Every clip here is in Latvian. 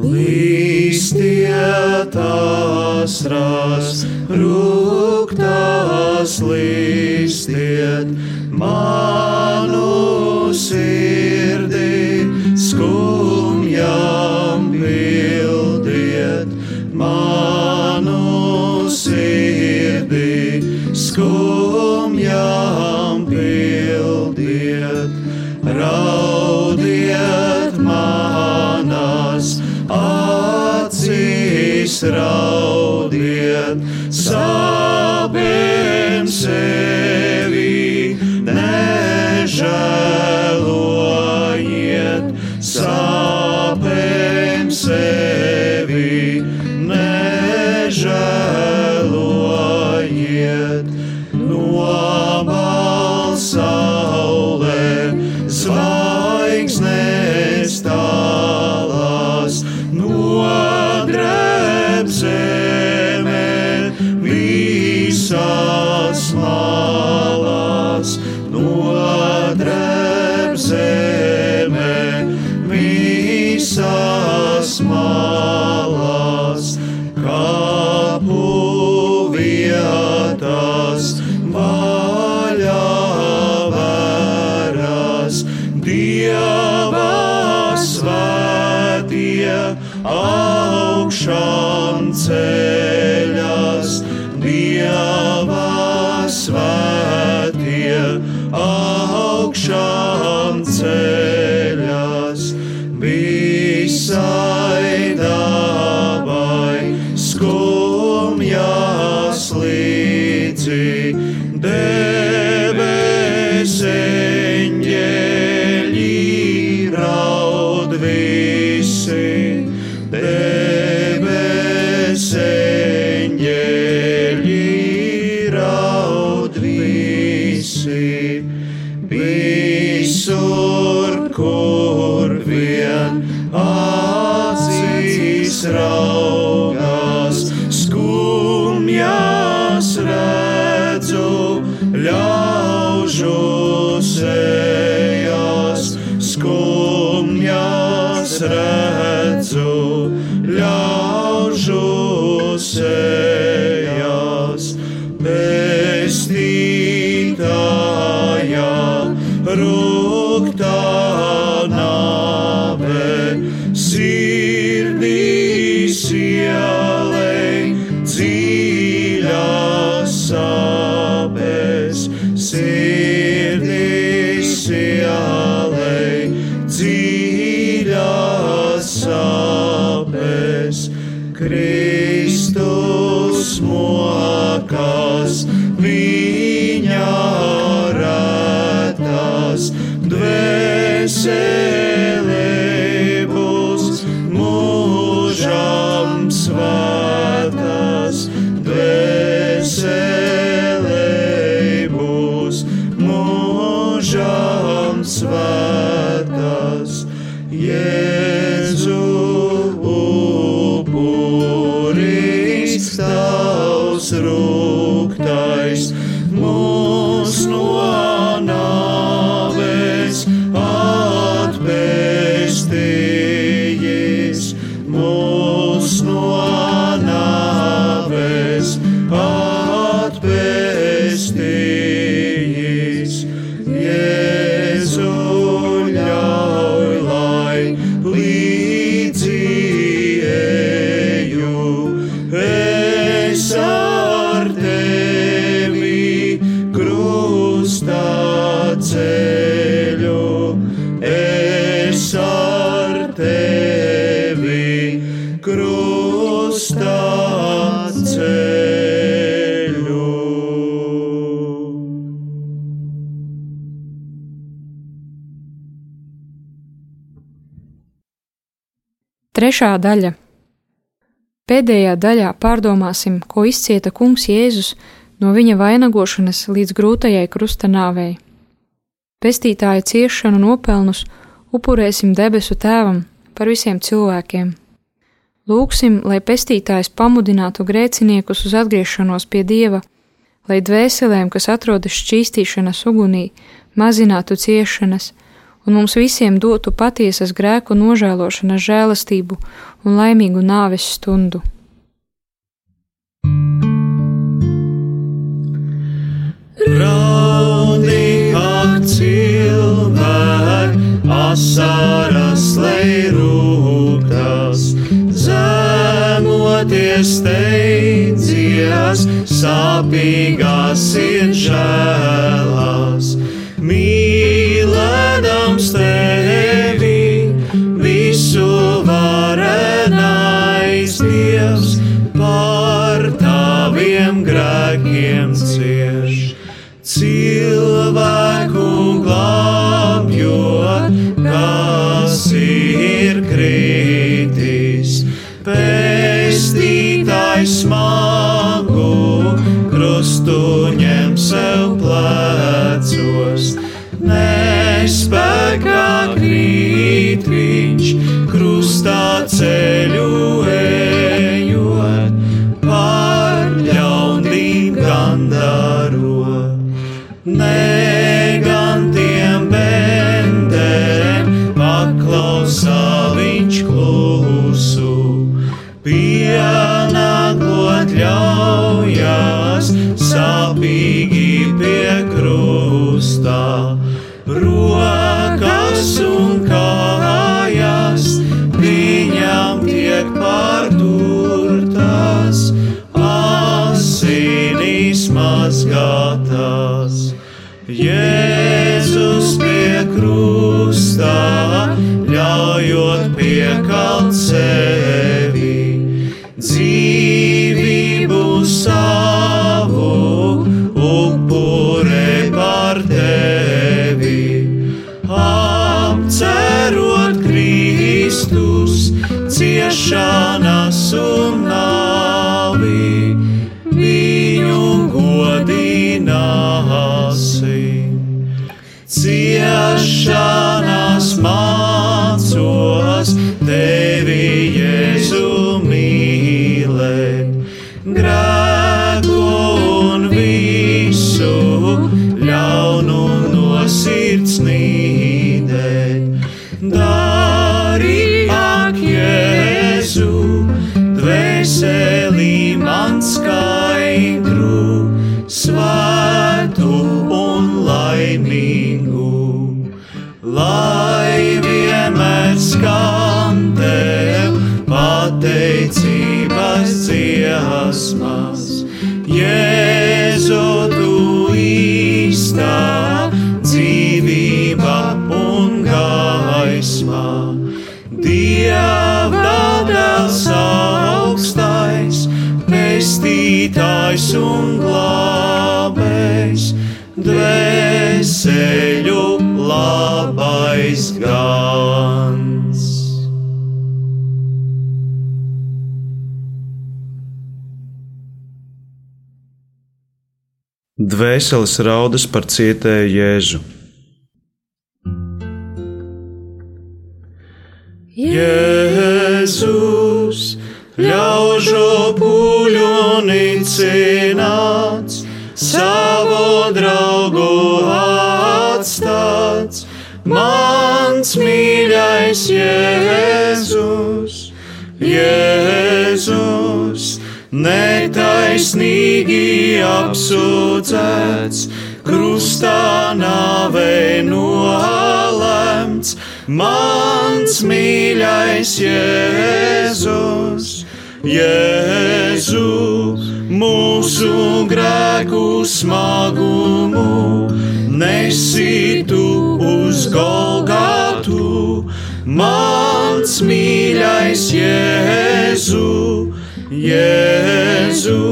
Līstietās ras, rūktās līstiet manu sirdi, skumjām pildiet manu sirdi, skumjām. raudiet, sāp. nodrēb zeme visas mājas. Israel. Dievs, Kristus mokas, viņa ratas dvēseles. so krustā ceļu. Trešā daļa. Pēdējā daļā pārdomāsim, ko izcieta Kungs Jēzus no viņa vainagošanas līdz grūtajai krusta nāvei. Pestītāja ciešanu nopelnus upurēsim debesu Tēvam par visiem cilvēkiem. Lūksim, lai pestītājs pamudinātu grēciniekus uz atgriešanos pie Dieva, lai dvēselēm, kas atrodas šķīstīšanas ugunī, mazinātu ciešanas, un mums visiem dotu patiesas grēku nožēlošanas žēlastību un laimīgu nāves stundu. Raudi, kā cilvēki, asaras leirū. Zemoties steidzies, sāpīgās ir žēlas. Mīlēdams tevi, gandaro. Negantiem sevi, dzīvību savu upurē par tevi. Apcerot Kristus, ciešanas grēku pestītājs un glābējs, dvēseļu labais gans. Dvēseles raudas par cietēju Jēzu. Jēzus, ļaužu puļu nicināts, savu draugu atstāts, mans mīļais Jēzus, Jēzus, netaisnīgi apsūdzēts, krustā nāvei nolemts, mans mīļais Jēzus, Jēzu, mūsu grēku smagumu, nesītu uz Golgātu, mans mīļais Jēzu, Jēzu,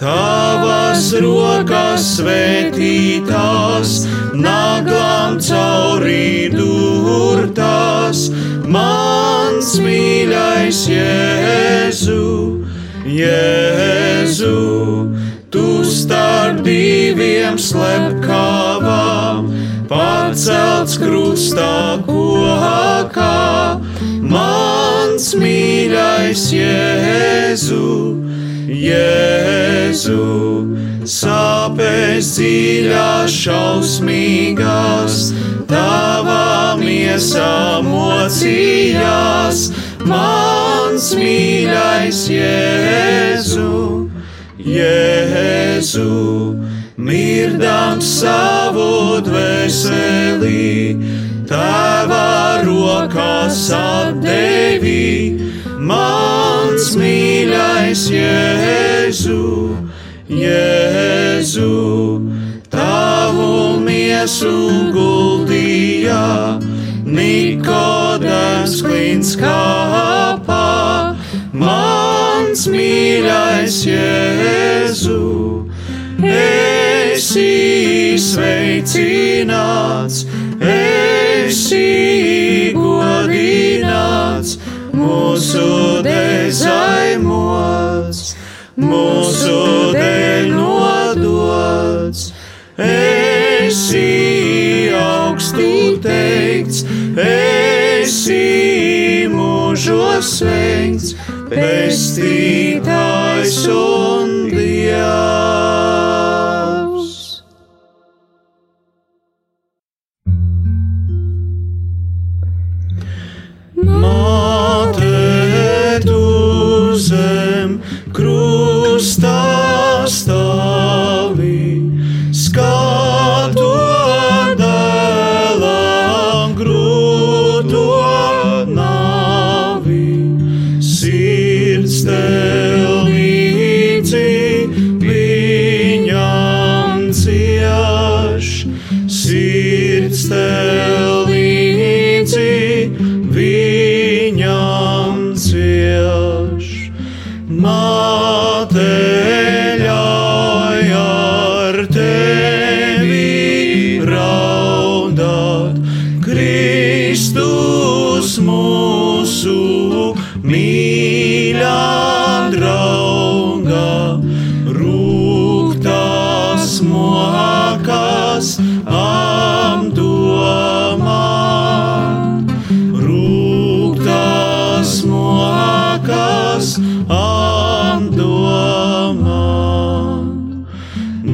tavas rokas svētītās, naglām caurī durtās, mans mīļais Jēzu, Jēzu, tu starp diviem slepkavām, pacelts krustā kokā, mans mīļais Jēzu, Jēzu, sāpēs dziļās, šausmīgās, tavā samocījās, mans mīļais Jēzu, Jēzu, mirdams savu dvēseli, tēva rokās atdevi, mans mīļais Jēzu, Jēzu, tavu miesu guldījā Nikodēms klīns kāpā, mans mīļais Jēzu, esi sveicināts, esi godināts, mūsu dezaimuots, mūsu dēļ nodots, esi augstu teikts esi sveikts, pestītājs un dievs. sits there.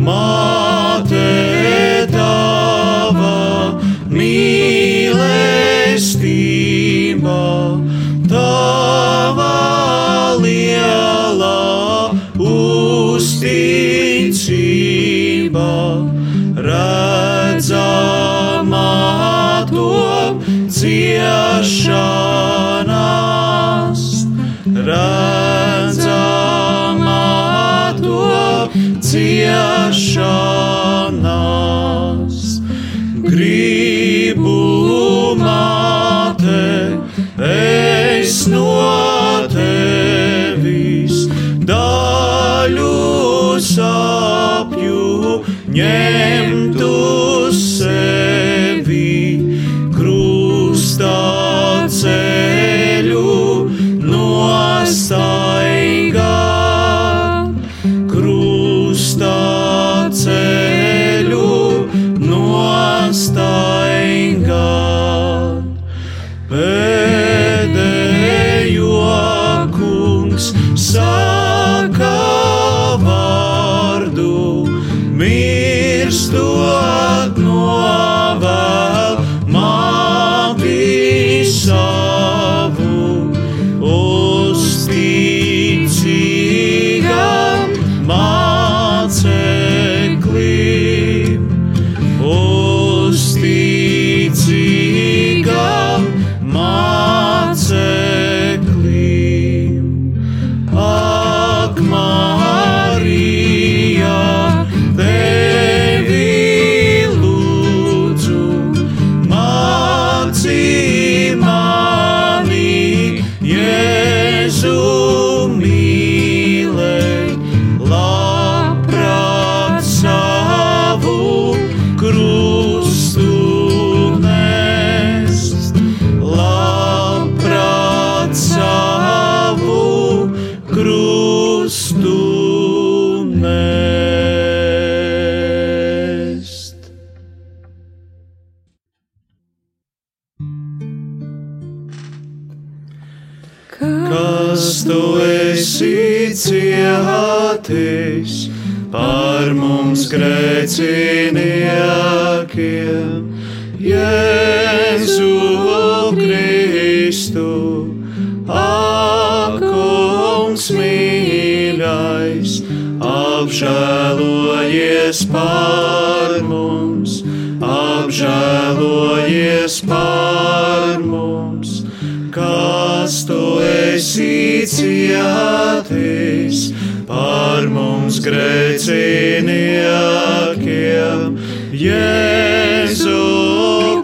My ciešanās. Gribu māte, es no tevis daļu sapju ņemtu kas tu esi cietis par mums grēciniekiem. Jēzu Kristu, akungs mīļais, apžēlojies par mums, apžēlojies par mums. Mums grēciniekiem, Jēzu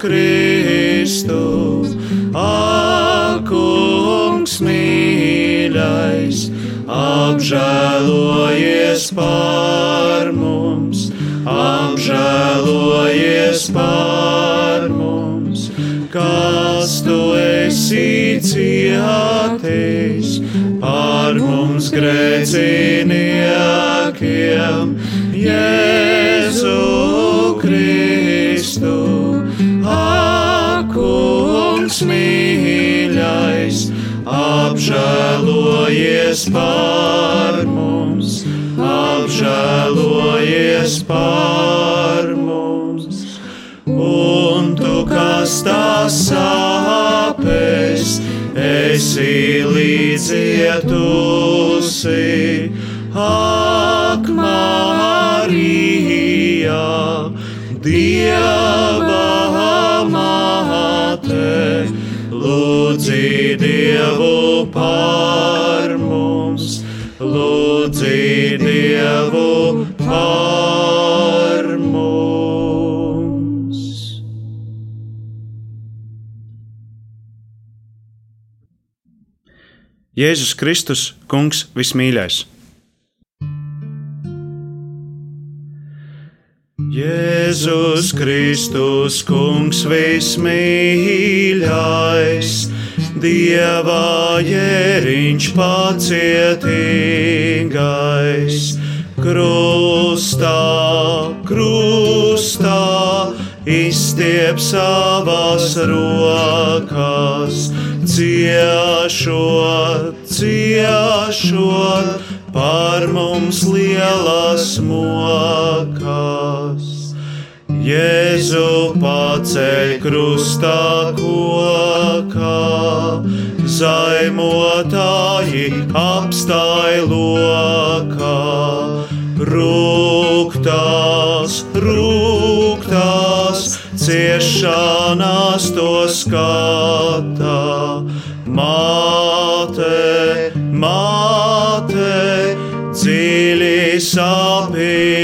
Kristu, akungs mīļais apžēlojies par mums, apžēlojies par mums, kas tu esi cietis par mums grēciniekiem, Jēzu Kristu, akungs mīļais apžēlojies par mums, apžēlojies par mums. Un tu, kas tās sāpes, esi līdzietusi, ak, Marija, Dieva māte Lūdzi Dievu par mums, lūdzi Dievu par mums. Jēzus Kristus, Kungs vismīļais! Jēzus Kristus, Kungs vismīļais, Dieva jēriņš pacietīgais, krustā, krustā, izstiep savas rokas, ciešot, ciešot par mums lielas mokas. Jēzu paceļ krustā kokā, zaimotāji apstāj lokā, rūktās, rūktās, ciešanās to skatā. Māte, māte, dziļi sapināta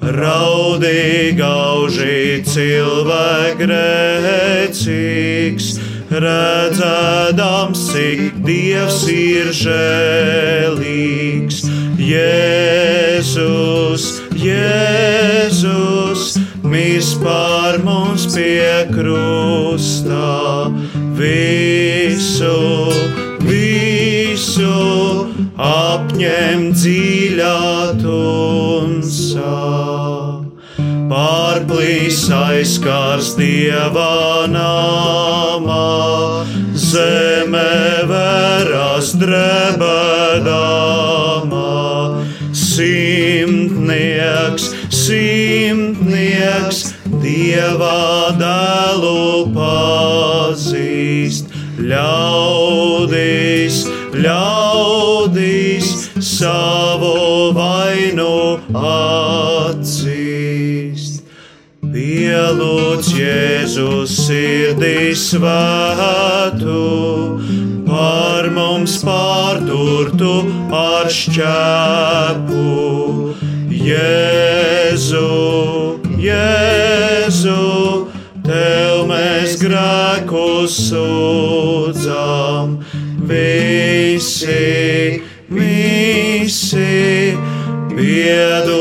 raudīgi gauži cilvēkrēcīgs, redzēdams, cik dievs ir žēlīgs. Jēzus, Jēzus, mis par mums pie krustā, visu, visu apņem dziļā tumsā. Pārplīs aizskars dieva namā, zeme veras drebedamā. Simtnieks, simtnieks, dieva dēlu pazīst, ļaudīs, savu vainu atzīst. Pielūdz Jēzus sirdī svētu, par mums pārturtu ar šķēpu. Jēzu, Jēzu, tev mēs grēkus sūdzam, visi credo.